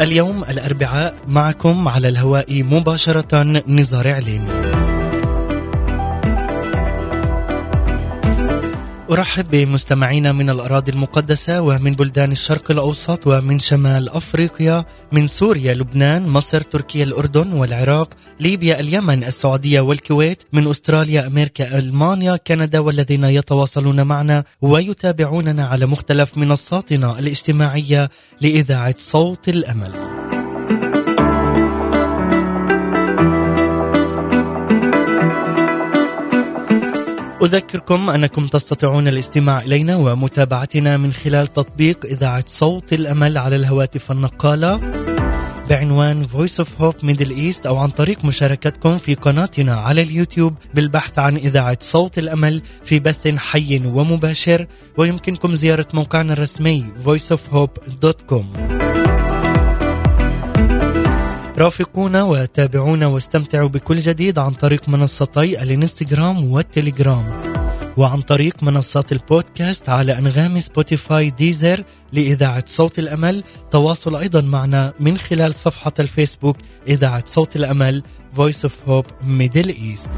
اليوم الأربعاء معكم على الهواء مباشرة نزار عليمي. أرحب بمستمعينا من الأراضي المقدسة ومن بلدان الشرق الأوسط ومن شمال أفريقيا من سوريا لبنان مصر تركيا الأردن والعراق ليبيا اليمن السعودية والكويت من أستراليا أمريكا ألمانيا كندا والذين يتواصلون معنا ويتابعوننا على مختلف منصاتنا الاجتماعية لإذاعة صوت الأمل. أذكركم أنكم تستطيعون الاستماع إلينا ومتابعتنا من خلال تطبيق إذاعة صوت الأمل على الهواتف النقالة بعنوان Voice of Hope Middle East أو عن طريق مشاركتكم في قناتنا على اليوتيوب بالبحث عن إذاعة صوت الأمل في بث حي ومباشر ويمكنكم زيارة موقعنا الرسمي voiceofhope.com رافقونا وتابعونا واستمتعوا بكل جديد عن طريق منصتي الانستغرام والتليجرام وعن طريق منصات البودكاست على أنغام سبوتيفاي ديزر لإذاعة صوت الأمل. تواصل أيضا معنا من خلال صفحة الفيسبوك إذاعة صوت الأمل Voice of Hope Middle East.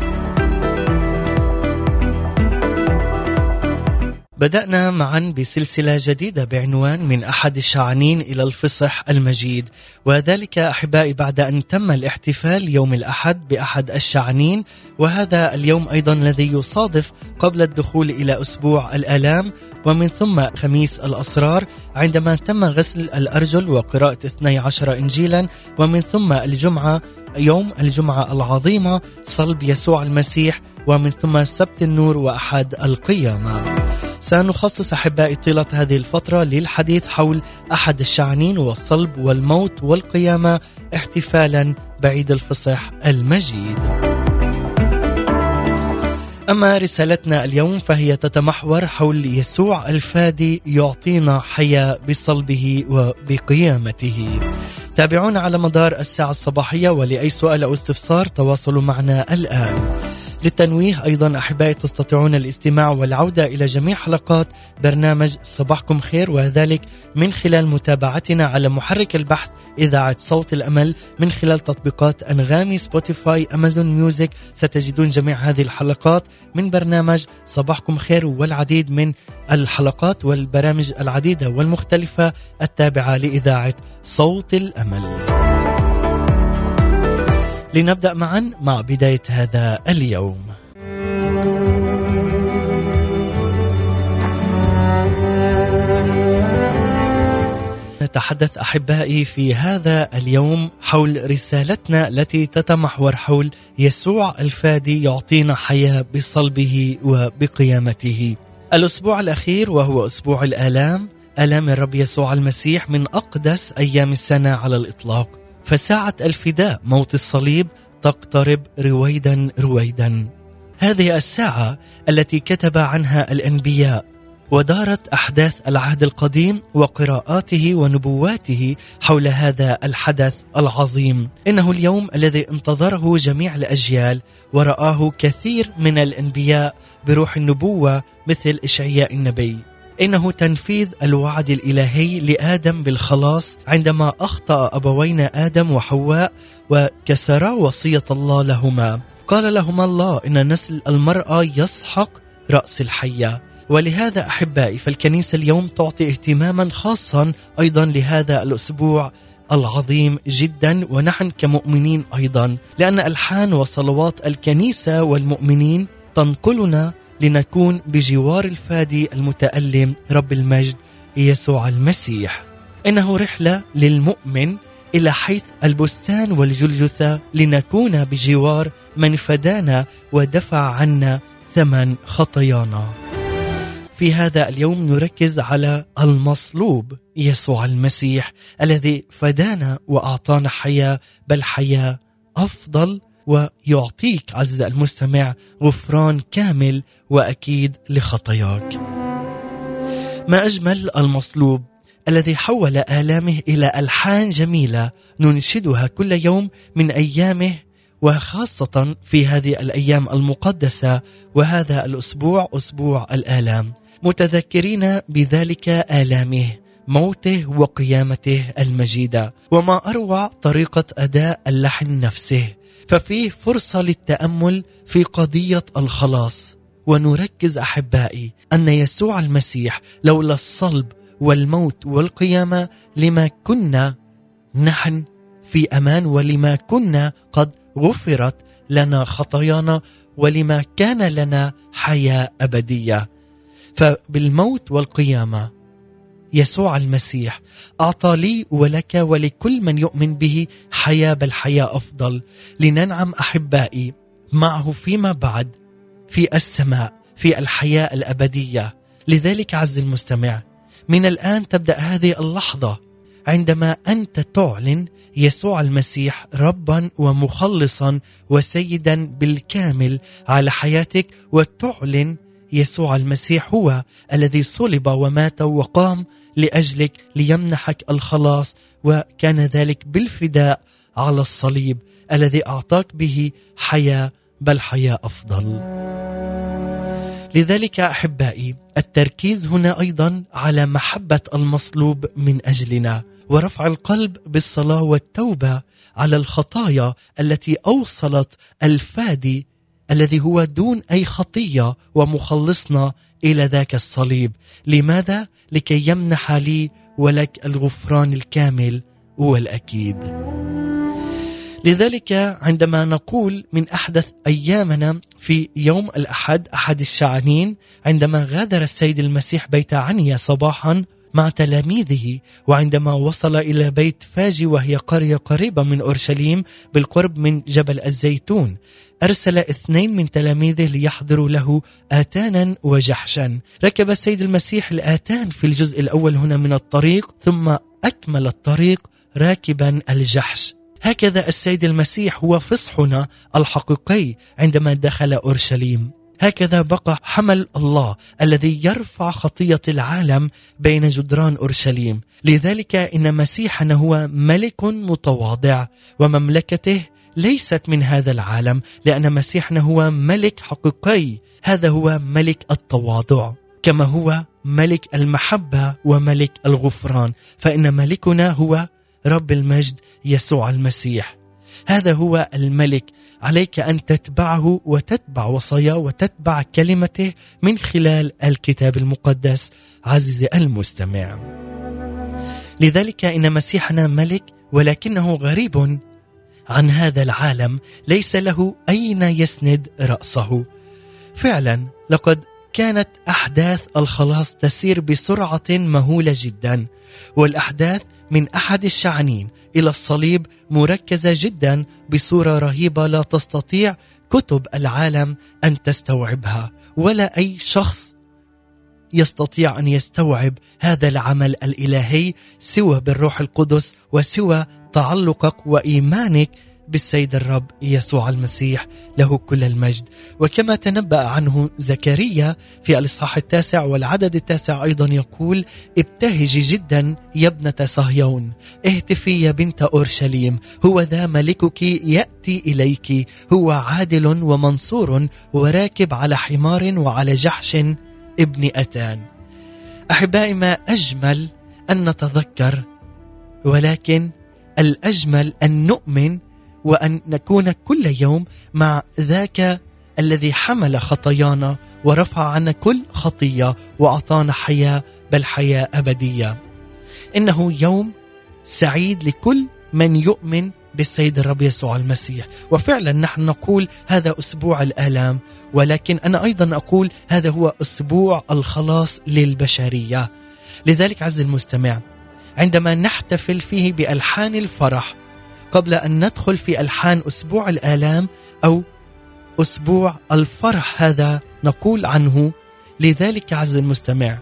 بدأنا معا بسلسلة جديدة بعنوان من أحد الشعنين إلى الفصح المجيد وذلك أحبائي بعد أن تم الاحتفال يوم الأحد بأحد الشعنين وهذا اليوم أيضا الذي يصادف قبل الدخول إلى أسبوع الآلام ومن ثم خميس الأسرار عندما تم غسل الأرجل وقراءة 12 إنجيلا ومن ثم الجمعة يوم الجمعة العظيمة صلب يسوع المسيح ومن ثم سبت النور وأحد القيامة. سنخصص أحبائي طيلة هذه الفترة للحديث حول أحد الشعنين والصلب والموت والقيامة احتفالا بعيد الفصح المجيد. أما رسالتنا اليوم فهي تتمحور حول يسوع الفادي يعطينا حياة بصلبه وبقيامته. تابعونا على مدار الساعة الصباحية ولأي سؤال أو استفسار تواصلوا معنا الآن. للتنويه أيضا أحبائي تستطيعون الاستماع والعودة إلى جميع حلقات برنامج صباحكم خير وذلك من خلال متابعتنا على محرك البحث إذاعة صوت الأمل من خلال تطبيقات أنغامي سبوتيفاي أمازون ميوزك. ستجدون جميع هذه الحلقات من برنامج صباحكم خير والعديد من الحلقات والبرامج العديدة والمختلفة التابعة لإذاعة صوت الأمل. لنبدأ معا مع بداية هذا اليوم نتحدث أحبائي في هذا اليوم حول رسالتنا التي تتمحور حول يسوع الفادي يعطينا حياة بصلبه وبقيامته. الأسبوع الأخير وهو أسبوع الآلام، آلام الرب يسوع المسيح من أقدس أيام السنة على الإطلاق. فساعة الفداء موت الصليب تقترب رويدا رويدا. هذه الساعة التي كتب عنها الأنبياء ودارت أحداث العهد القديم وقراءاته ونبواته حول هذا الحدث العظيم. إنه اليوم الذي انتظره جميع الأجيال ورآه كثير من الأنبياء بروح النبوة مثل إشعياء النبي. إنه تنفيذ الوعد الإلهي لآدم بالخلاص عندما أخطأ ابوينا آدم وحواء وكسرا وصية الله لهما. قال لهما الله إن نسل المرأة يسحق رأس الحية. ولهذا أحبائي فالكنيسة اليوم تعطي اهتماما خاصا أيضا لهذا الأسبوع العظيم جدا ونحن كمؤمنين أيضا لأن ألحان وصلوات الكنيسة والمؤمنين تنقلنا لنكون بجوار الفادي المتألم رب المجد يسوع المسيح. إنه رحلة للمؤمن إلى حيث البستان والجلجثة لنكون بجوار من فدانا ودفع عنا ثمن خطايانا. في هذا اليوم نركز على المصلوب يسوع المسيح الذي فدانا وأعطانا حياة بل حياة أفضل ويعطيك عز المستمع غفران كامل وأكيد لخطاياك. ما أجمل المصلوب الذي حول آلامه إلى ألحان جميلة ننشدها كل يوم من أيامه وخاصة في هذه الأيام المقدسة وهذا الأسبوع أسبوع الآلام متذكرين بذلك آلامه موته وقيامته المجيدة وما أروع طريقة أداء اللحن نفسه ففيه فرصة للتأمل في قضية الخلاص. ونركز أحبائي أن يسوع المسيح لولا الصلب والموت والقيامة لما كنا نحن في أمان ولما كنا قد غفرت لنا خطايانا ولما كان لنا حياة أبدية. فبالموت والقيامة يسوع المسيح. أعطى لي ولك ولكل من يؤمن به حياة بل حياة أفضل. لننعم أحبائي معه فيما بعد في السماء في الحياة الأبدية. لذلك عز المستمع من الآن تبدأ هذه اللحظة عندما أنت تعلن يسوع المسيح ربا ومخلصا وسيدا بالكامل على حياتك وتعلن يسوع المسيح هو الذي صلب ومات وقام لأجلك ليمنحك الخلاص وكان ذلك بالفداء على الصليب الذي أعطاك به حياة بل حياة أفضل. لذلك أحبائي التركيز هنا أيضا على محبة المصلوب من أجلنا ورفع القلب بالصلاة والتوبة على الخطايا التي أوصلت الفادي الذي هو دون أي خطية ومخلصنا إلى ذاك الصليب. لماذا؟ لكي يمنح لي ولك الغفران الكامل والأكيد. لذلك عندما نقول من أحدث أيامنا في يوم الأحد أحد الشعانين عندما غادر السيد المسيح بيت عنيا صباحا مع تلاميذه وعندما وصل إلى بيت فاجي وهي قرية قريبة من أورشليم بالقرب من جبل الزيتون. أرسل اثنين من تلاميذه ليحضروا له آتانا وجحشا. ركب السيد المسيح الآتان في الجزء الأول هنا من الطريق ثم أكمل الطريق راكبا الجحش. هكذا السيد المسيح هو فصحنا الحقيقي عندما دخل أورشليم. هكذا بقى حمل الله الذي يرفع خطية العالم بين جدران أورشليم. لذلك إن مسيحنا هو ملك متواضع ومملكته ليست من هذا العالم لأن مسيحنا هو ملك حقيقي. هذا هو ملك التواضع كما هو ملك المحبة وملك الغفران. فإن ملكنا هو رب المجد يسوع المسيح. هذا هو الملك. عليك أن تتبعه وتتبع وصاياه وتتبع كلمته من خلال الكتاب المقدس. عزيزي المستمع. لذلك إن مسيحنا ملك ولكنه غريب. عن هذا العالم ليس له أين يسند رأسه. فعلا لقد كانت أحداث الخلاص تسير بسرعة مهولة جدا والأحداث من أحد الشعنين إلى الصليب مركزة جدا بصورة رهيبة لا تستطيع كتب العالم أن تستوعبها ولا أي شخص يستطيع أن يستوعب هذا العمل الإلهي سوى بالروح القدس وسوى تعلقك وإيمانك بالسيد الرب يسوع المسيح له كل المجد. وكما تنبأ عنه زكريا في الإصحاح التاسع والعدد التاسع أيضا يقول ابتهجي جدا يا ابنة صهيون. اهتفي يا بنت أورشليم. هو ذا ملكك يأتي إليك. هو عادل ومنصور وراكب على حمار وعلى جحش ابن أتان. أحبائي ما أجمل أن نتذكر ولكن الأجمل أن نؤمن وأن نكون كل يوم مع ذاك الذي حمل خطايانا ورفع عنا كل خطية وأعطانا حياة بل حياة أبدية. إنه يوم سعيد لكل من يؤمن بالسيد الرب يسوع المسيح وفعلا نحن نقول هذا أسبوع الآلام ولكن أنا أيضا أقول هذا هو أسبوع الخلاص للبشرية لذلك عز المستمع عندما نحتفل فيه بألحان الفرح قبل أن ندخل في ألحان أسبوع الآلام أو أسبوع الفرح هذا نقول عنه لذلك عز المستمع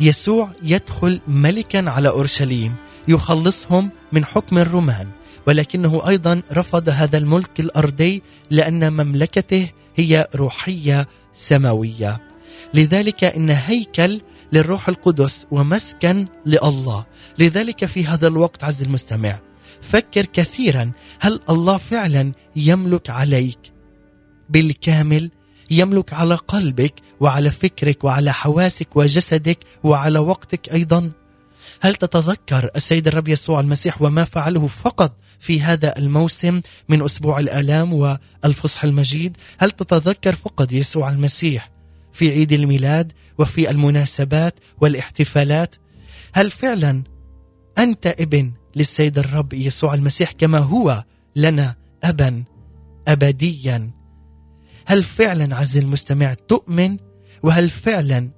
يسوع يدخل ملكا على أورشليم يخلصهم من حكم الرومان ولكنه أيضا رفض هذا الملك الأرضي لأن مملكته هي روحية سماوية. لذلك إن هيكل للروح القدس ومسكن لله. لذلك في هذا الوقت عز المستمع فكر كثيرا هل الله فعلا يملك عليك؟ بالكامل يملك على قلبك وعلى فكرك وعلى حواسك وجسدك وعلى وقتك أيضا. هل تتذكر السيد الرب يسوع المسيح وما فعله فقط في هذا الموسم من أسبوع الألام والفصح المجيد؟ هل تتذكر فقط يسوع المسيح في عيد الميلاد وفي المناسبات والاحتفالات. هل فعلا أنت ابن للسيد الرب يسوع المسيح كما هو لنا ابا ابديا؟ هل فعلا عز المستمع تؤمن؟ وهل فعلا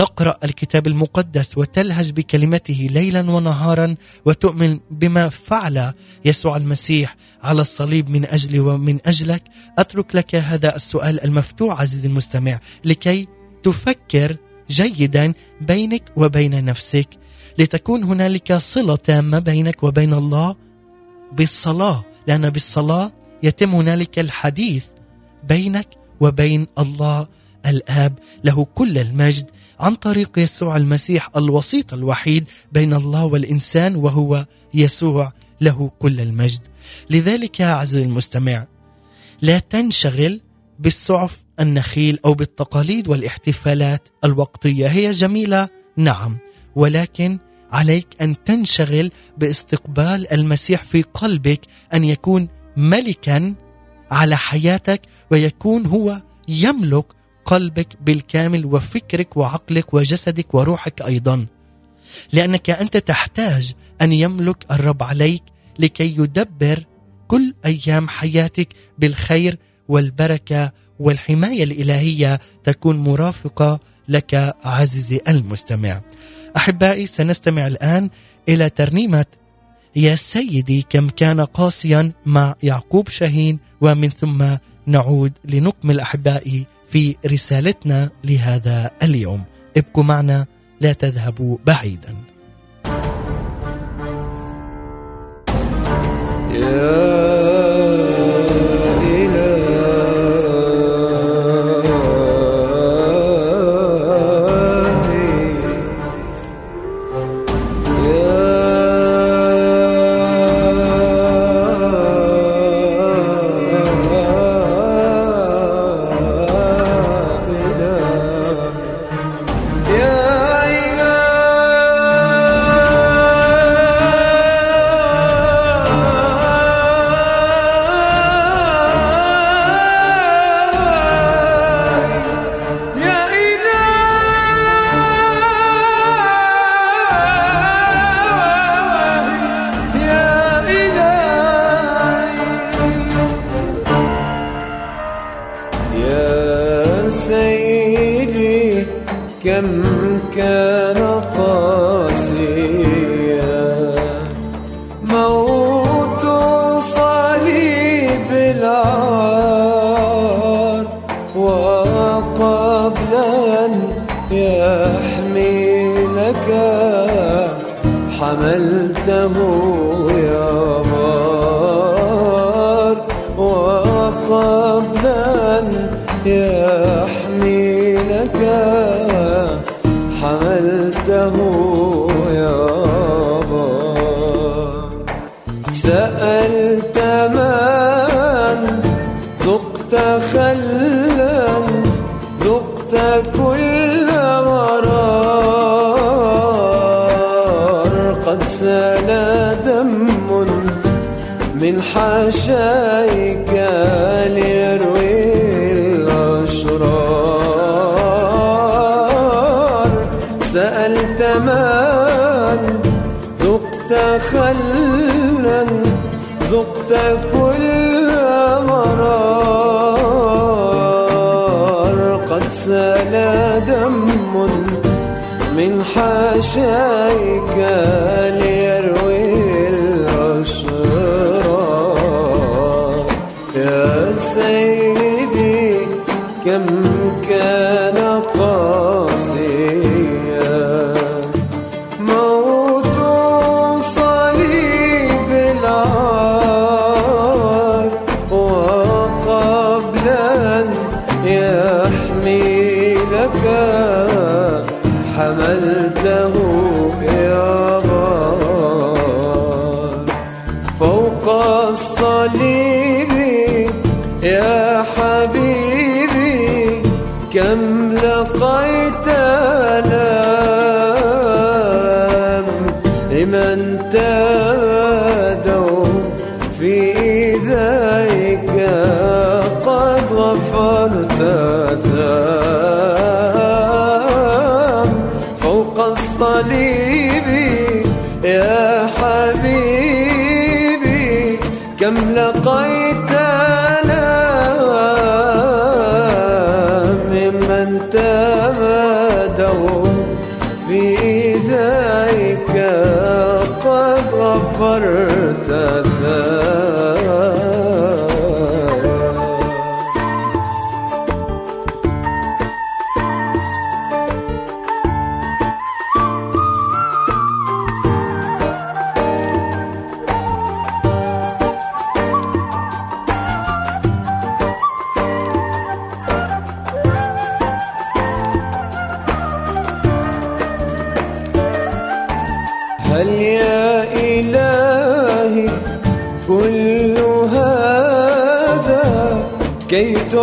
تقرأ الكتاب المقدس وتلهج بكلمته ليلا ونهارا وتؤمن بما فعل يسوع المسيح على الصليب من أجلي ومن أجلك. أترك لك هذا السؤال المفتوح عزيزي المستمع لكي تفكر جيدا بينك وبين نفسك. لتكون هنالك صلة تامة بينك وبين الله بالصلاة لأن بالصلاة يتم هنالك الحديث بينك وبين الله الآب له كل المجد. عن طريق يسوع المسيح الوسيط الوحيد بين الله والإنسان وهو يسوع له كل المجد. لذلك يا عزيزي المستمع لا تنشغل بالسعف النخيل أو بالتقاليد والاحتفالات الوقتية. هي جميلة نعم ولكن عليك أن تنشغل باستقبال المسيح في قلبك أن يكون ملكا على حياتك ويكون هو يملك قلبك بالكامل وفكرك وعقلك وجسدك وروحك أيضا لأنك أنت تحتاج أن يملك الرب عليك لكي يدبر كل أيام حياتك بالخير والبركة والحماية الإلهية تكون مرافقة لك عزيزي المستمع. أحبائي سنستمع الآن إلى ترنيمة يا سيدي كم كان قاسيا مع يعقوب شاهين ومن ثم نعود لنكمل أحبائي في رسالتنا لهذا اليوم. ابقوا معنا لا تذهبوا بعيدا. يا فعلته يا مار وقبل أن يحمينك حملته يا بار سألت من ذقت خلفه حاشايك ليروي الأشرار. سألت من ذقت خلا ذقت كل مرار. قد سال دم من حاشايك فوق الصليب يا حبيبي كم لقيت لام لمن تادوا في ذلك قد غفرت ثام فوق الصليب يا حبيبي لقيت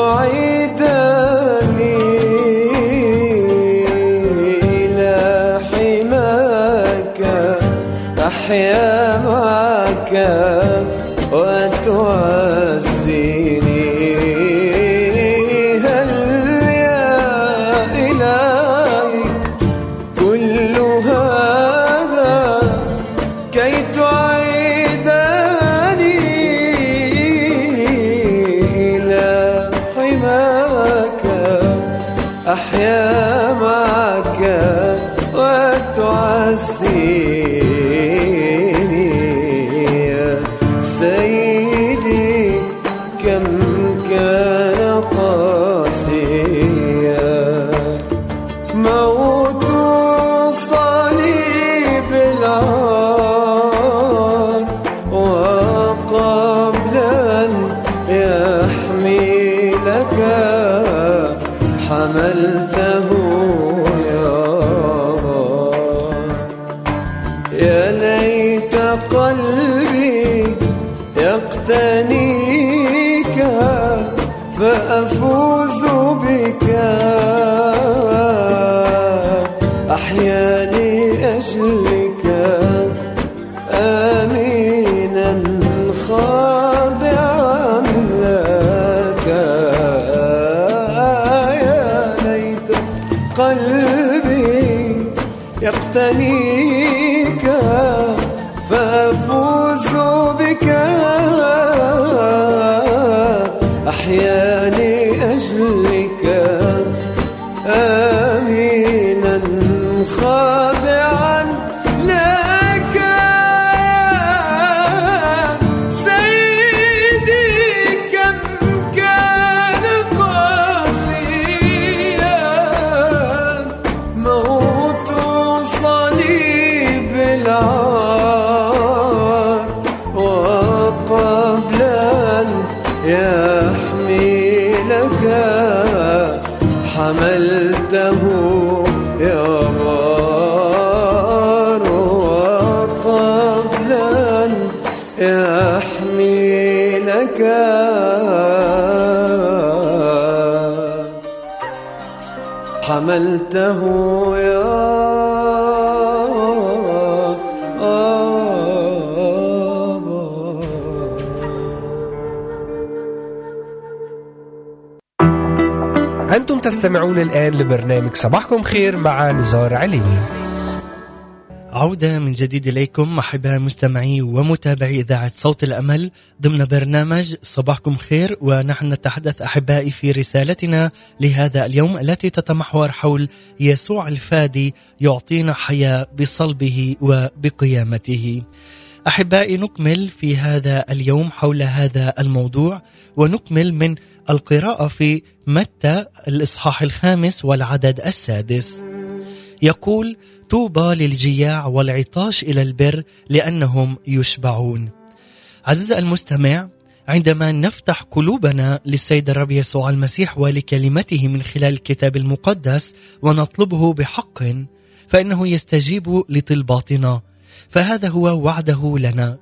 كي تعيدني إلى حماك أحيا معك وتعزيني أحيا لأجلك حملته يا أنتم تستمعون الآن لبرنامج صباحكم خير مع نزار عليني عودة من جديد إليكم أحباء مستمعي ومتابعي إذاعة صوت الأمل. ضمن برنامج صباحكم خير ونحن نتحدث أحبائي في رسالتنا لهذا اليوم التي تتمحور حول يسوع الفادي يعطينا حياة بصلبه وبقيامته. أحبائي نكمل في هذا اليوم حول هذا الموضوع ونكمل من القراءة في متى الإصحاح الخامس والعدد السادس. يقول طوبى للجياع والعطاش إلى البر لأنهم يشبعون. عزيزي المستمع عندما نفتح قلوبنا للسيد الرب يسوع المسيح ولكلمته من خلال الكتاب المقدس ونطلبه بحق فإنه يستجيب لطلباتنا فهذا هو وعده لنا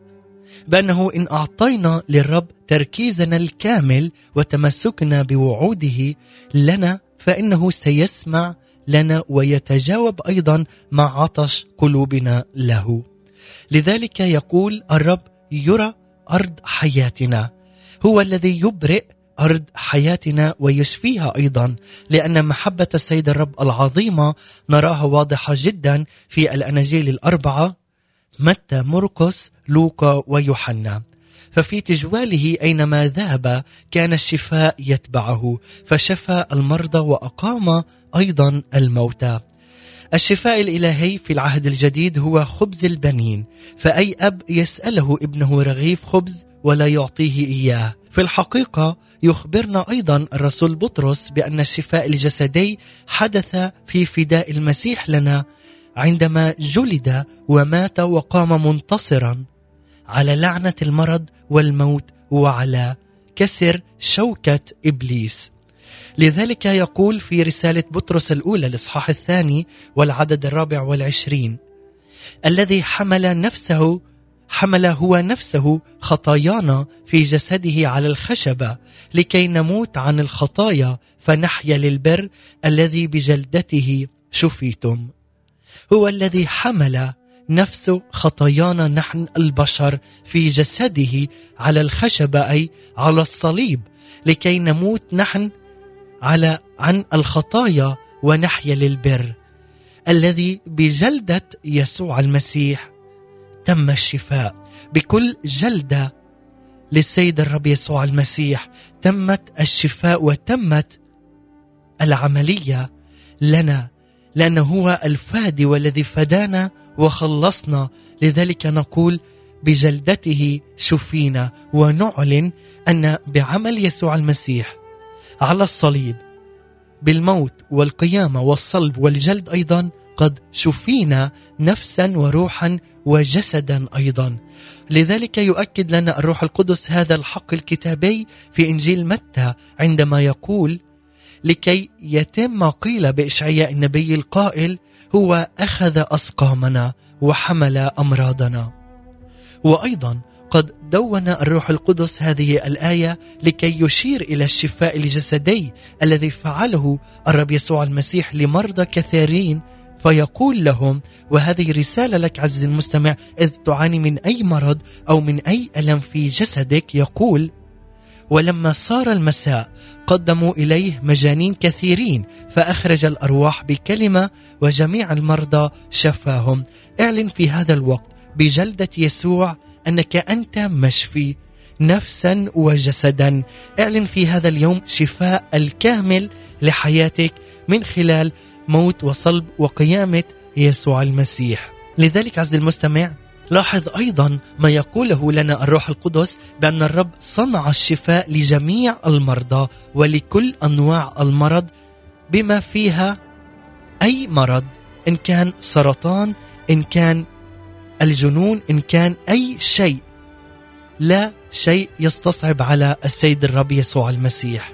بأنه إن أعطينا للرب تركيزنا الكامل وتمسكنا بوعوده لنا فإنه سيسمع لنا ويتجاوب أيضا مع عطش قلوبنا له. لذلك يقول الرب يرى أرض حياتنا. هو الذي يبرئ أرض حياتنا ويشفيها أيضا لأن محبة السيد الرب العظيمة نراها واضحة جدا في الأناجيل الأربعة متى مرقس لوقا ويوحنا. ففي تجواله أينما ذهب كان الشفاء يتبعه فشفى المرضى وأقام أيضا الموتى الشفاء الإلهي في العهد الجديد هو خبز البنين فأي أب يسأله ابنه رغيف خبز ولا يعطيه إياه. في الحقيقة يخبرنا أيضا الرسول بطرس بأن الشفاء الجسدي حدث في فداء المسيح لنا عندما جلد ومات وقام منتصرا. على لعنة المرض والموت وعلى كسر شوكة إبليس. لذلك يقول في رسالة بطرس الأولى الإصحاح الثاني والعدد الرابع والعشرين الذي حمل نفسه حمل هو نفسه خطايانا في جسده على الخشبة لكي نموت عن الخطايا فنحيا للبر الذي بجلدته شفيتم. هو الذي حمل نفسه خطايانا نحن البشر في جسده على الخشبه أي على الصليب لكي نموت نحن على عن الخطايا ونحيا للبر. الذي بجلدة يسوع المسيح تم الشفاء. بكل جلدة للسيد الرب يسوع المسيح تمت الشفاء وتمت العملية لنا لأنه هو الفادي والذي فدانا وخلصنا. لذلك نقول بجلدته شفينا ونعلن أن بعمل يسوع المسيح على الصليب بالموت والقيامة والصلب والجلد أيضا قد شفينا نفسا وروحا وجسدا أيضا. لذلك يؤكد لنا الروح القدس هذا الحق الكتابي في إنجيل متى عندما يقول لكي يتم ما قيل بإشعياء النبي القائل هو أخذ أسقامنا وحمل أمراضنا. وأيضا قد دون الروح القدس هذه الآية لكي يشير إلى الشفاء الجسدي الذي فعله الرب يسوع المسيح لمرضى كثيرين فيقول لهم وهذه رسالة لك عزيزي المستمع إذ تعاني من أي مرض أو من أي ألم في جسدك؟ يقول ولما صار المساء قدموا إليه مجانين كثيرين فأخرج الأرواح بكلمة وجميع المرضى شفاهم. اعلن في هذا الوقت بجلدة يسوع أنك أنت مشفي نفسا وجسدا. اعلن في هذا اليوم شفاء الكامل لحياتك من خلال موت وصلب وقيامة يسوع المسيح. لذلك عز المستمع لاحظ أيضا ما يقوله لنا الروح القدس بأن الرب صنع الشفاء لجميع المرضى ولكل أنواع المرض بما فيها أي مرض إن كان سرطان إن كان الجنون إن كان أي شيء. لا شيء يستصعب على السيد الرب يسوع المسيح.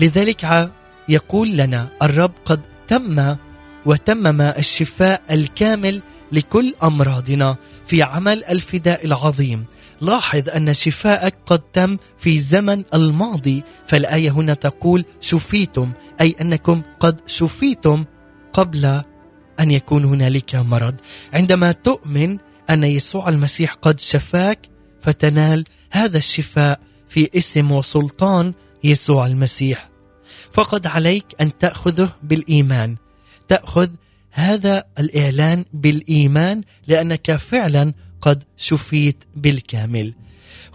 لذلك يقول لنا الرب قد تم وتمم الشفاء الكامل لكل أمراضنا في عمل الفداء العظيم. لاحظ أن شفاءك قد تم في زمن الماضي فالآية هنا تقول شفيتم أي أنكم قد شفيتم قبل أن يكون هنالك مرض. عندما تؤمن أن يسوع المسيح قد شفاك فتنال هذا الشفاء في اسم وسلطان يسوع المسيح. فقد عليك أن تأخذه بالإيمان. تأخذ هذا الإعلان بالإيمان لأنك فعلا قد شفيت بالكامل.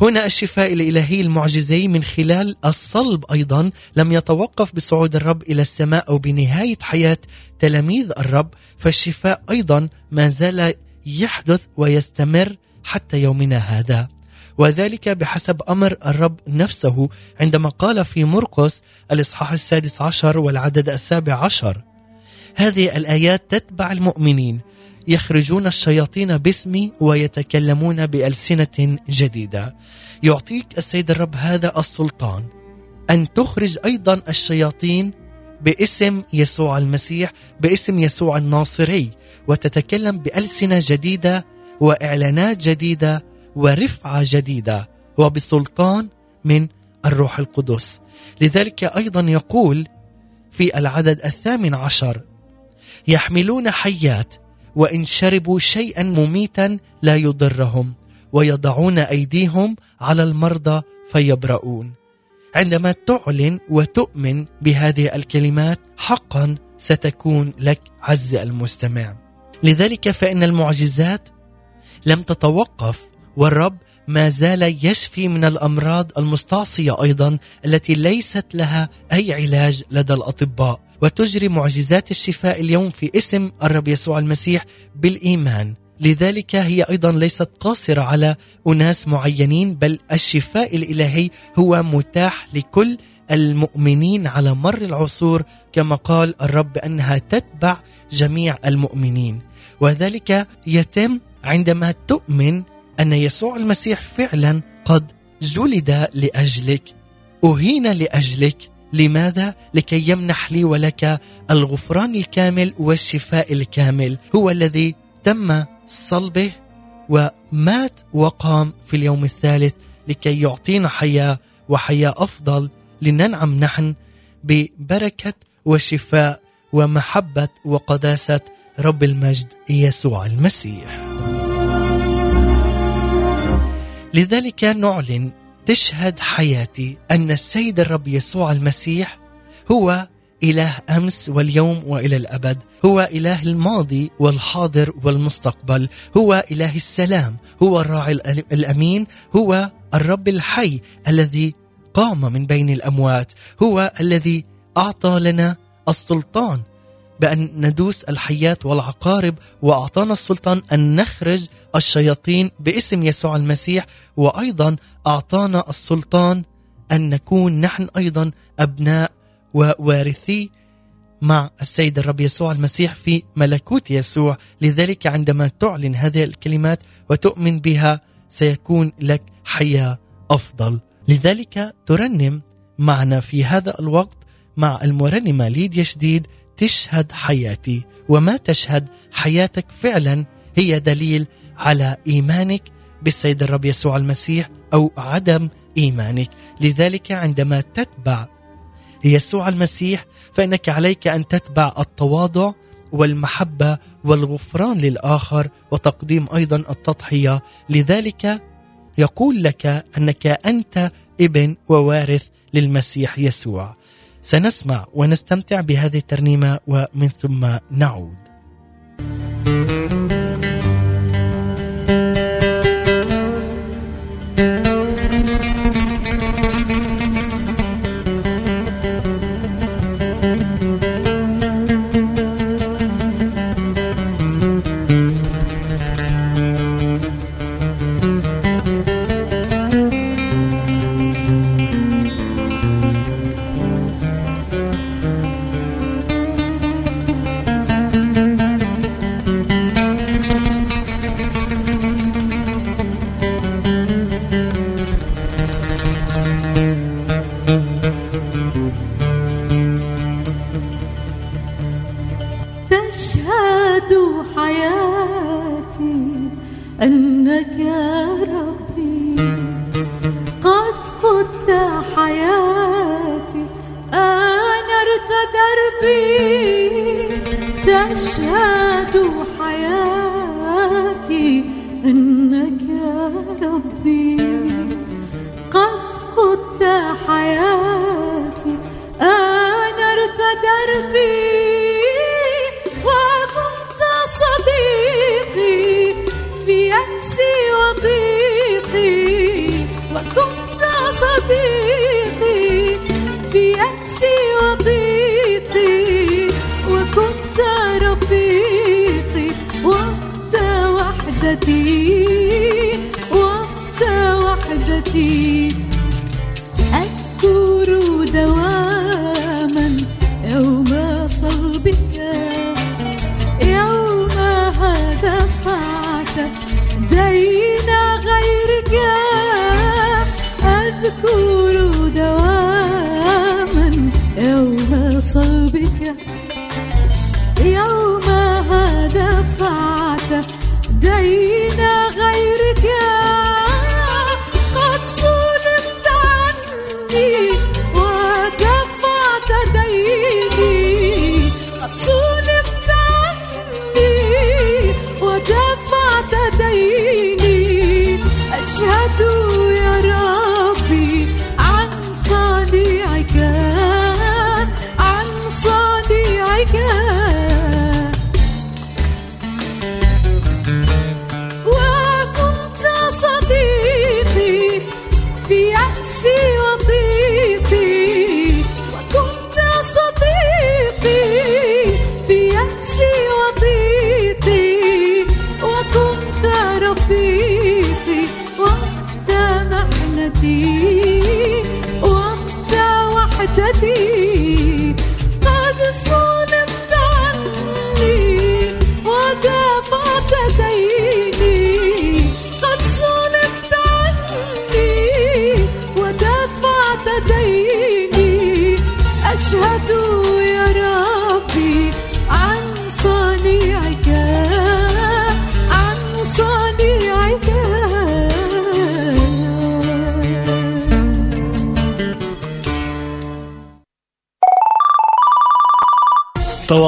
هنا الشفاء الإلهي المعجزي من خلال الصلب أيضا لم يتوقف بصعود الرب إلى السماء أو بنهاية حياة تلاميذ الرب فالشفاء أيضا ما زال يحدث ويستمر حتى يومنا هذا. وذلك بحسب أمر الرب نفسه عندما قال في مرقس الإصحاح السادس عشر والعدد السابع عشر هذه الآيات تتبع المؤمنين يخرجون الشياطين باسمي ويتكلمون بألسنة جديدة. يعطيك السيد الرب هذا السلطان أن تخرج أيضا الشياطين باسم يسوع المسيح باسم يسوع الناصري وتتكلم بألسنة جديدة وإعلانات جديدة ورفعة جديدة وبسلطان من الروح القدس. لذلك أيضا يقول في العدد الثامن عشر يحملون حيات وإن شربوا شيئا مميتا لا يضرهم ويضعون أيديهم على المرضى فيبرؤون. عندما تعلن وتؤمن بهذه الكلمات حقا ستكون لك عز المستمع. لذلك فإن المعجزات لم تتوقف والرب ما زال يشفي من الأمراض المستعصية أيضا التي ليست لها أي علاج لدى الأطباء. وتجري معجزات الشفاء اليوم في اسم الرب يسوع المسيح بالإيمان. لذلك هي أيضا ليست قاصرة على أناس معينين بل الشفاء الإلهي هو متاح لكل المؤمنين على مر العصور كما قال الرب أنها تتبع جميع المؤمنين. وذلك يتم عندما تؤمن أن يسوع المسيح فعلا قد جلد لأجلك أهين لأجلك لماذا؟ لكي يمنح لي ولك الغفران الكامل والشفاء الكامل. هو الذي تم صلبه ومات وقام في اليوم الثالث لكي يعطينا حياة وحياة أفضل. لننعم نحن ببركة وشفاء ومحبة وقداسة رب المجد يسوع المسيح. لذلك نعلن تشهد حياتي أن السيد الرب يسوع المسيح هو إله أمس واليوم وإلى الأبد هو إله الماضي والحاضر والمستقبل هو إله السلام هو الراعي الأمين هو الرب الحي الذي قام من بين الأموات هو الذي أعطى لنا السلطان بأن ندوس الحيات والعقارب وأعطانا السلطان أن نخرج الشياطين باسم يسوع المسيح. وأيضا أعطانا السلطان أن نكون نحن أيضا أبناء ووارثي مع السيد الرب يسوع المسيح في ملكوت يسوع. لذلك عندما تعلن هذه الكلمات وتؤمن بها سيكون لك حياة أفضل. لذلك ترنم معنا في هذا الوقت مع المرنمة ليديا شديد تشهد حياتي وما تشهد حياتك فعلا هي دليل على إيمانك بالسيد الرب يسوع المسيح أو عدم إيمانك. لذلك عندما تتبع يسوع المسيح فإنك عليك أن تتبع التواضع والمحبة والغفران للآخر وتقديم أيضا التضحية. لذلك يقول لك أنك أنت ابن ووارث للمسيح يسوع. سنسمع ونستمتع بهذه الترنيمة ومن ثم نعود. صلب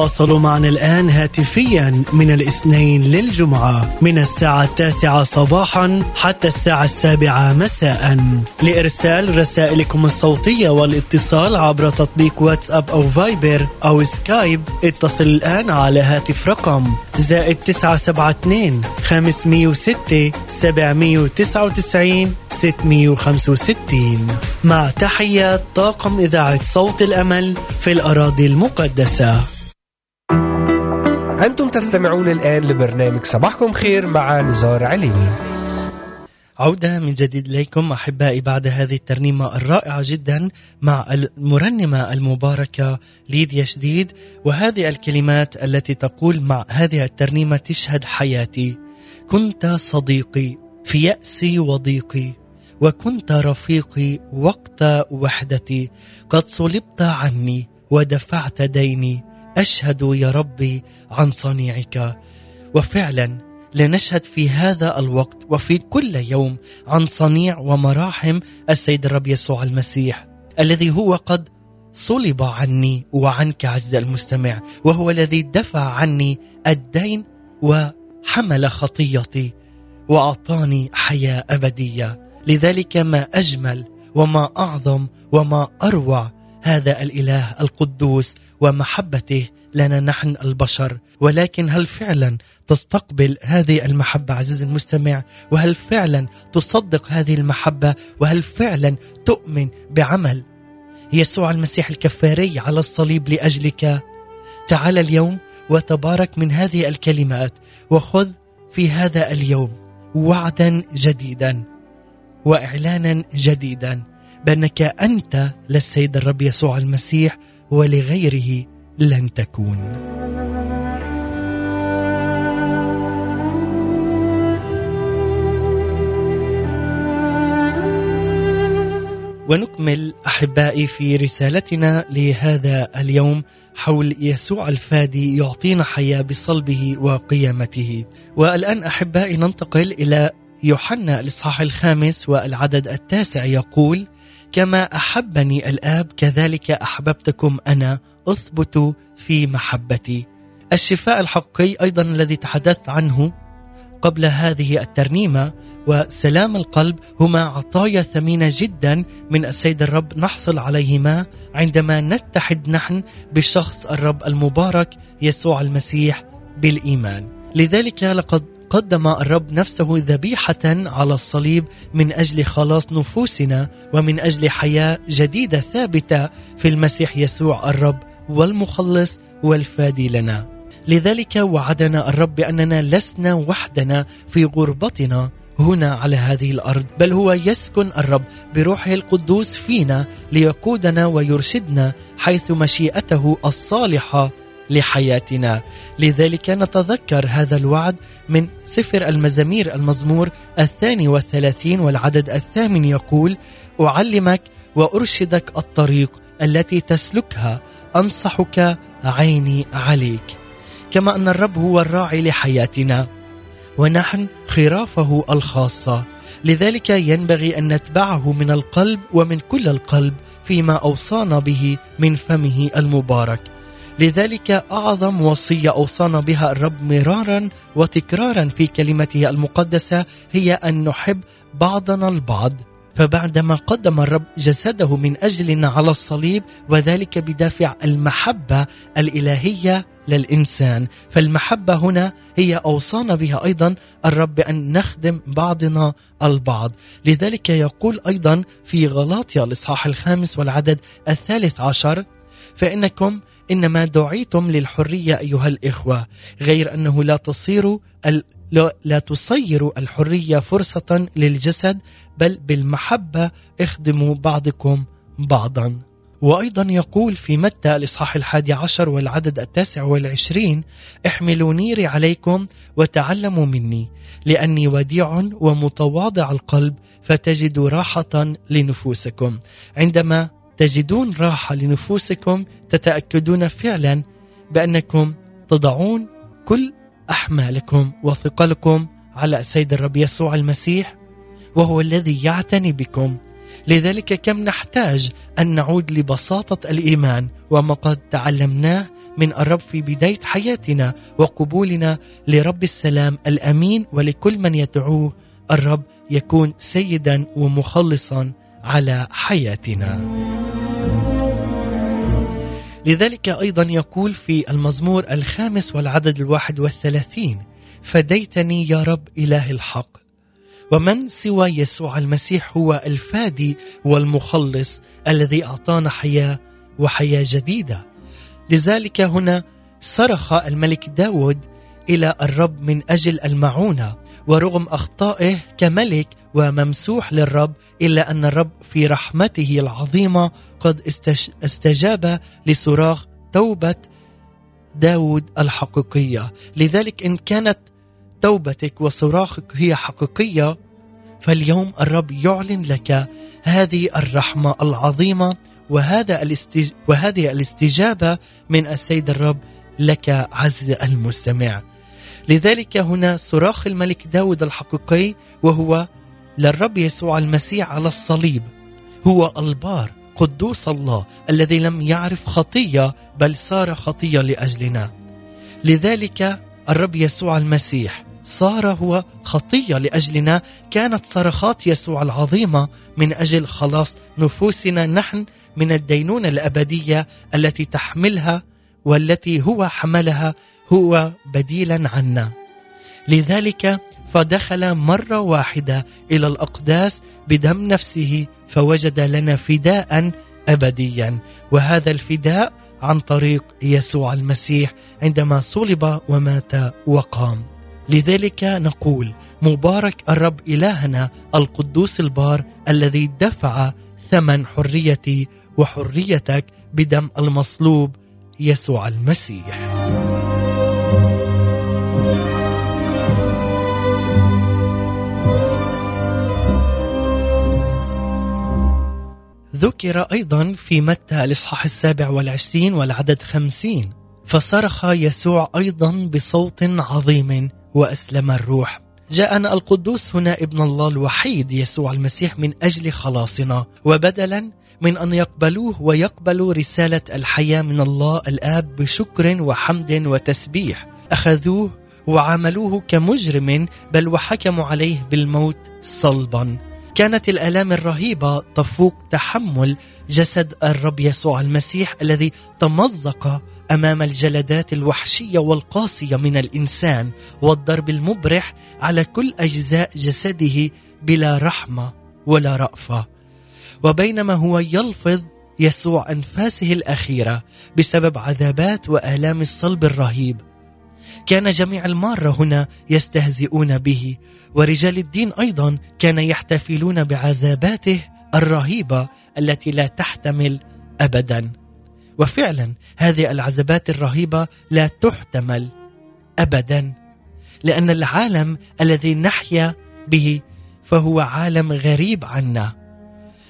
تواصلوا معنا الآن هاتفيا من الاثنين للجمعة من الساعة التاسعة صباحا حتى الساعة السابعة مساء. لإرسال رسائلكم الصوتية والاتصال عبر تطبيق واتساب أو فايبر أو سكايب اتصل الآن على هاتف رقم زائد تسعة سبعة اتنين خمسمية وستة سبعمية وتسعة وتسعين ستمية وخمسة وستين. مع تحيات طاقم إذاعة صوت الأمل في الأراضي المقدسة. أنتم تستمعون الآن لبرنامج صباحكم خير مع نزار عليني عودة من جديد إليكم أحبائي بعد هذه الترنيمة الرائعة جدا مع المرنمة المباركة ليديا شديد وهذه الكلمات التي تقول مع هذه الترنيمة تشهد حياتي. كنت صديقي في يأسي وضيقي وكنت رفيقي وقت وحدتي. قد صلبت عني ودفعت ديني أشهد يا ربي عن صنيعك. وفعلا لنشهد في هذا الوقت وفي كل يوم عن صنيع ومراحم السيد الرب يسوع المسيح الذي هو قد صلب عني وعنك عز المستمع وهو الذي دفع عني الدين وحمل خطيتي وأعطاني حياة أبدية. لذلك ما أجمل وما أعظم وما أروع هذا الإله القدوس ومحبته لنا نحن البشر. ولكن هل فعلا تستقبل هذه المحبة عزيزي المستمع؟ وهل فعلا تصدق هذه المحبة؟ وهل فعلا تؤمن بعمل؟ يسوع المسيح الكفاري على الصليب لأجلك. تعال اليوم وتبارك من هذه الكلمات وخذ في هذا اليوم وعدا جديدا واعلانا جديدا. بأنك أنت للسيد الرب يسوع المسيح ولغيره لن تكون ونكمل أحبائي في رسالتنا لهذا اليوم حول يسوع الفادي يعطينا حياة بصلبه وقيامته. والآن أحبائي ننتقل إلى يوحنا الإصحاح الخامس والعدد التاسع يقول: كما أحبني الآب كذلك أحببتكم أنا أثبت في محبتي. الشفاء الحقيقي أيضا الذي تحدثت عنه قبل هذه الترنيمة وسلام القلب هما عطايا ثمينة جدا من السيد الرب نحصل عليهما عندما نتحد نحن بشخص الرب المبارك يسوع المسيح بالإيمان. لذلك لقد قدم الرب نفسه ذبيحة على الصليب من أجل خلاص نفوسنا ومن أجل حياة جديدة ثابتة في المسيح يسوع الرب والمخلص والفادي لنا. لذلك وعدنا الرب بأننا لسنا وحدنا في غربتنا هنا على هذه الأرض بل هو يسكن الرب بروحه القدوس فينا ليقودنا ويرشدنا حيث مشيئته الصالحة لحياتنا. لذلك نتذكر هذا الوعد من سفر المزامير المزمور الثاني والثلاثين والعدد الثامن يقول أعلمك وأرشدك الطريق التي تسلكها أنصحك عيني عليك. كما أن الرب هو الراعي لحياتنا ونحن خرافه الخاصة. لذلك ينبغي أن نتبعه من القلب ومن كل القلب فيما أوصانا به من فمه المبارك. لذلك أعظم وصية أوصانا بها الرب مرارا وتكرارا في كلمته المقدسة هي أن نحب بعضنا البعض. فبعدما قدم الرب جسده من أجلنا على الصليب وذلك بدافع المحبة الإلهية للإنسان. فالمحبة هنا هي أوصانا بها أيضا الرب بان نخدم بعضنا البعض. لذلك يقول أيضا في غلاطيا الإصحاح الخامس والعدد الثالث عشر فإنكم إنما دعيتم للحرية أيها الإخوة غير أنه لا تصير لا تصير الحرية فرصة للجسد بل بالمحبة اخدموا بعضكم بعضا. وأيضا يقول في متى الإصحاح الحادي عشر والعدد التاسع والعشرين احملوا نيري عليكم وتعلموا مني لأني وديع ومتواضع القلب فتجدوا راحة لنفوسكم. عندما تجدون راحة لنفوسكم تتأكدون فعلا بأنكم تضعون كل أحمالكم وثقلكم على السيد الرب يسوع المسيح وهو الذي يعتني بكم لذلك كم نحتاج أن نعود لبساطة الإيمان وما قد تعلمناه من الرب في بداية حياتنا وقبولنا لرب السلام الأمين ولكل من يدعوه الرب يكون سيدا ومخلصا على حياتنا. لذلك أيضا يقول في المزمور الخامس والعدد الواحد والثلاثين فديتني يا رب إله الحق. ومن سوى يسوع المسيح هو الفادي والمخلص الذي أعطانا حياة وحياة جديدة. لذلك هنا صرخ الملك داود إلى الرب من أجل المعونة ورغم أخطائه كملك وممسوح للرب إلا أن الرب في رحمته العظيمة قد استجاب لصراخ توبة داود الحقيقية. لذلك إن كانت توبتك وصراخك هي حقيقية فاليوم الرب يعلن لك هذه الرحمة العظيمة وهذا الاستج... وهذه الاستجابة من السيد الرب لك عز المستمع. لذلك هنا صراخ الملك داود الحقيقي وهو للرب يسوع المسيح على الصليب هو البار قدوس الله الذي لم يعرف خطية بل صار خطية لأجلنا. لذلك الرب يسوع المسيح صار هو خطية لأجلنا كانت صرخات يسوع العظيمة من أجل خلاص نفوسنا نحن من الدينونة الأبدية التي تحملها والتي هو حملها هو بديلا عنا. لذلك فدخل مرة واحدة إلى الأقداس بدم نفسه فوجد لنا فداء ابديا. وهذا الفداء عن طريق يسوع المسيح عندما صلب ومات وقام. لذلك نقول مبارك الرب إلهنا القدوس البار الذي دفع ثمن حريتي وحريتك بدم المصلوب يسوع المسيح. ذكر أيضا في متى الإصحاح السابع والعشرين والعدد خمسين فصرخ يسوع أيضا بصوت عظيم وأسلم الروح. جاءنا القدوس هنا ابن الله الوحيد يسوع المسيح من أجل خلاصنا وبدلا من أن يقبلوه ويقبلوا رسالة الحياة من الله الآب بشكر وحمد وتسبيح. أخذوه وعاملوه كمجرم بل وحكموا عليه بالموت صلبا. كانت الآلام الرهيبة تفوق تحمل جسد الرب يسوع المسيح الذي تمزق أمام الجلدات الوحشية والقاسية من الإنسان والضرب المبرح على كل أجزاء جسده بلا رحمة ولا رأفة. وبينما هو يلفظ يسوع أنفاسه الأخيرة بسبب عذابات وآلام الصلب الرهيب كان جميع الماره هنا يستهزئون به ورجال الدين أيضا كان يحتفلون بعذاباته الرهيبة التي لا تحتمل ابدا. وفعلا هذه العذابات الرهيبة لا تحتمل ابدا لأن العالم الذي نحيا به فهو عالم غريب عنا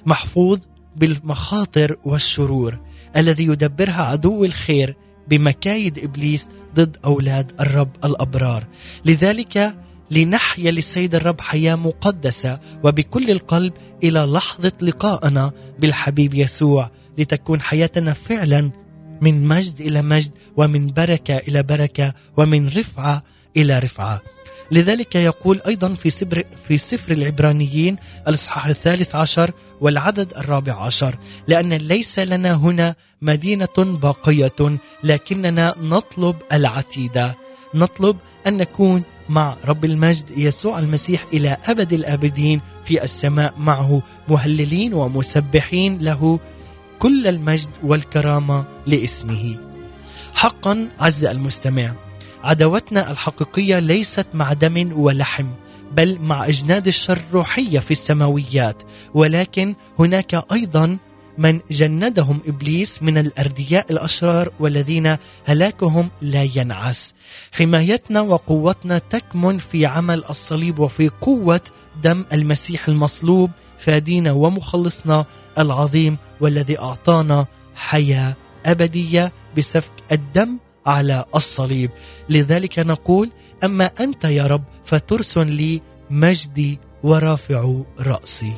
محفوظ بالمخاطر والشرور الذي يدبرها عدو الخير بمكايد إبليس ضد أولاد الرب الأبرار لذلك لنحيا للسيد الرب حياة مقدسة وبكل القلب إلى لحظة لقائنا بالحبيب يسوع لتكون حياتنا فعلا من مجد إلى مجد ومن بركة إلى بركة ومن رفعة إلى رفعة. لذلك يقول أيضا في سفر في سفر العبرانيين الإصحاح الثالث عشر والعدد الرابع عشر لأن ليس لنا هنا مدينة باقية لكننا نطلب العتيده نطلب أن نكون مع رب المجد يسوع المسيح إلى أبد الأبدين في السماء معه مهللين ومسبحين له كل المجد والكرامة لاسمه. حقا عز المستمع عداوتنا الحقيقية ليست مع دم ولحم بل مع أجناد الشر الروحية في السماويات ولكن هناك أيضا من جندهم إبليس من الأردياء الأشرار والذين هلاكهم لا ينعس. حمايتنا وقوتنا تكمن في عمل الصليب وفي قوة دم المسيح المصلوب فادينا ومخلصنا العظيم والذي أعطانا حياة أبدية بسفك الدم على الصليب لذلك نقول أما أنت يا رب فترسن لي مجدي ورافع رأسي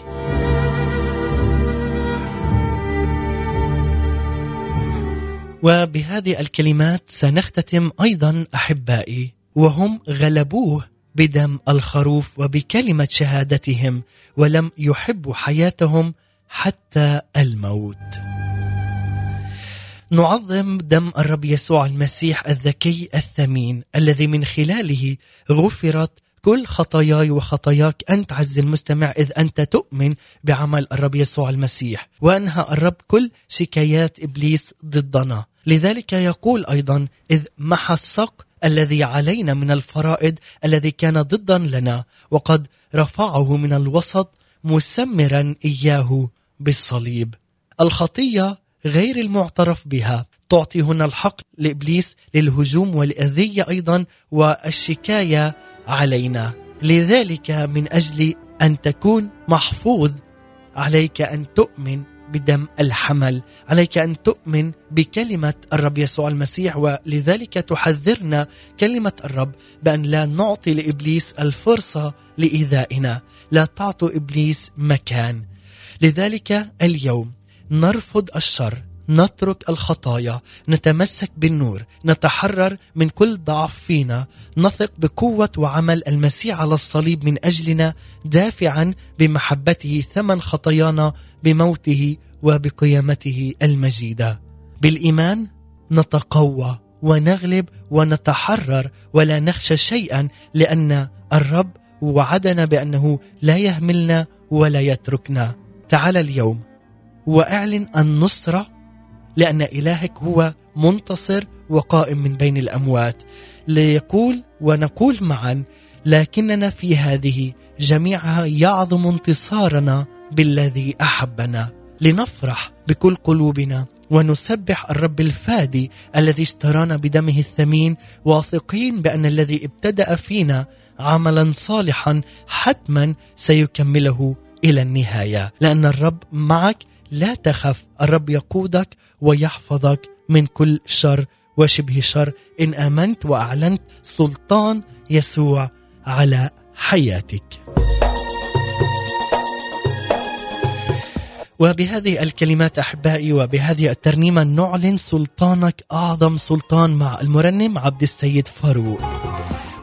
وبهذه الكلمات سنختتم أيضا أحبائي وهم غلبوه بدم الخروف وبكلمة شهادتهم ولم يحبوا حياتهم حتى الموت. نعظم دم الرب يسوع المسيح الذكي الثمين الذي من خلاله غفرت كل خطاياي وخطاياك. أنت عز المستمع إذ أنت تؤمن بعمل الرب يسوع المسيح. وأنهى الرب كل شكايات إبليس ضدنا. لذلك يقول أيضا إذ محى السق الذي علينا من الفرائض الذي كان ضدا لنا وقد رفعه من الوسط مسمرا إياه بالصليب. الخطية غير المعترف بها. تعطي هنا الحق لإبليس للهجوم والاذيه أيضا والشكاية علينا. لذلك من أجل أن تكون محفوظ عليك أن تؤمن بدم الحمل. عليك أن تؤمن بكلمة الرب يسوع المسيح ولذلك تحذرنا كلمة الرب بأن لا نعطي لإبليس الفرصة لإيذائنا. لا تعطوا إبليس مكان. لذلك اليوم نرفض الشر نترك الخطايا نتمسك بالنور نتحرر من كل ضعف فينا نثق بقوة وعمل المسيح على الصليب من أجلنا دافعا بمحبته ثمن خطايانا بموته وبقيامته المجيدة. بالإيمان نتقوى ونغلب ونتحرر ولا نخشى شيئا لأن الرب وعدنا بأنه لا يهملنا ولا يتركنا. تعال اليوم واعلن النصرة لأن إلهك هو منتصر وقائم من بين الأموات. ليقول ونقول معا لكننا في هذه جميعها يعظم انتصارنا بالذي أحبنا. لنفرح بكل قلوبنا ونسبح الرب الفادي الذي اشترانا بدمه الثمين واثقين بأن الذي ابتدأ فينا عملا صالحا حتما سيكمله إلى النهاية. لأن الرب معك لا تخف الرب يقودك ويحفظك من كل شر وشبه شر. إن آمنت وأعلنت سلطان يسوع على حياتك. وبهذه الكلمات أحبائي وبهذه الترنيمة نعلن سلطانك أعظم سلطان مع المرنم عبد السيد فاروق.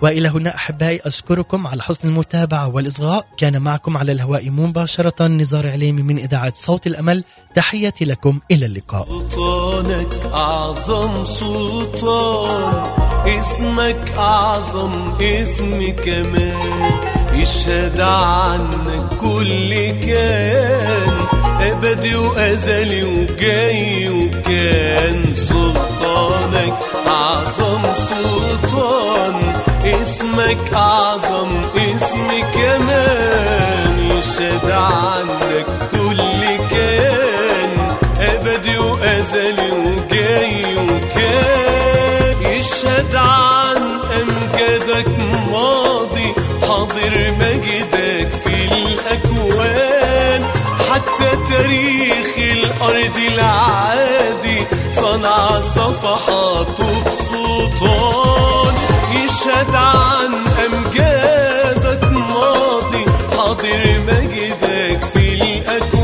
وإلى هنا أحبائي أشكركم على حسن المتابعة والإصغاء. كان معكم على الهواء مباشرة نزار عليمي من إذاعة صوت الأمل. تحياتي لكم إلى اللقاء. سلطانك أعظم سلطان. اسمك أعظم اسم كمان يشهد عنك كل كيان أبدي وأزلي وجاي وكان. سلطانك أعظم سلطان. اسمك أعظم اسم كمان يشهد عنك كل كيان أبدي وأزلي وجاي وكان. يشهد عن أمجادك ماضي حاضر مجدك في الأكوان. حتى تاريخ الأرض العادي صنع صفحاته بسلطان يشهد عن أمجادك ماضي حاضر مجدك في الأكوان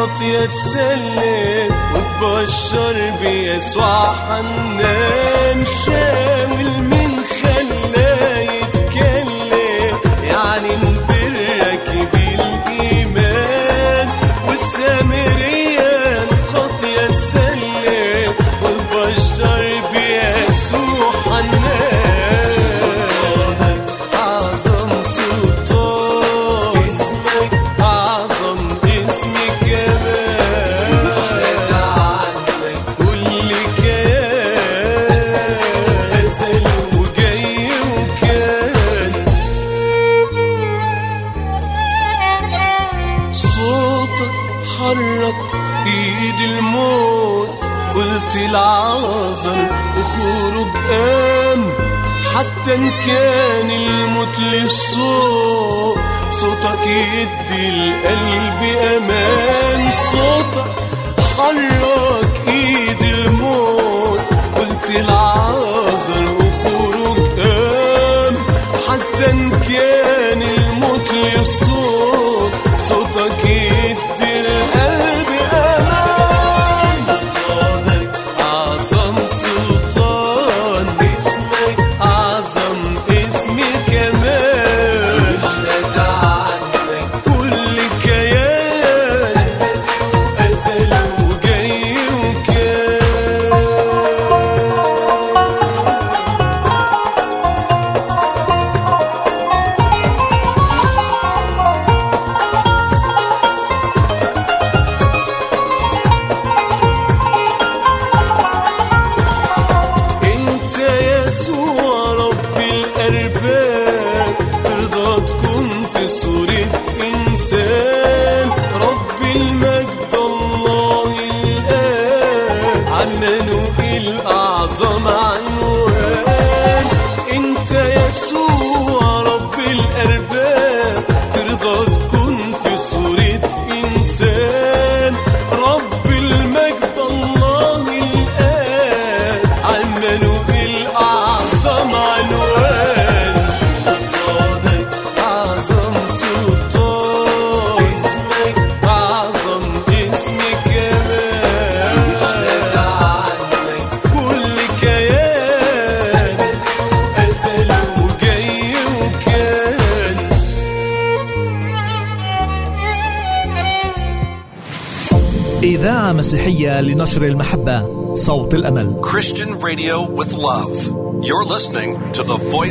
الرابط يتسلم وتبشر بيسوع حنان شامل مين حتى إن كان الموت للصوت صوتك يدي القلب أمان صوتك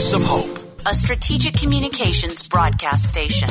Voice of Hope, a strategic communications broadcast station.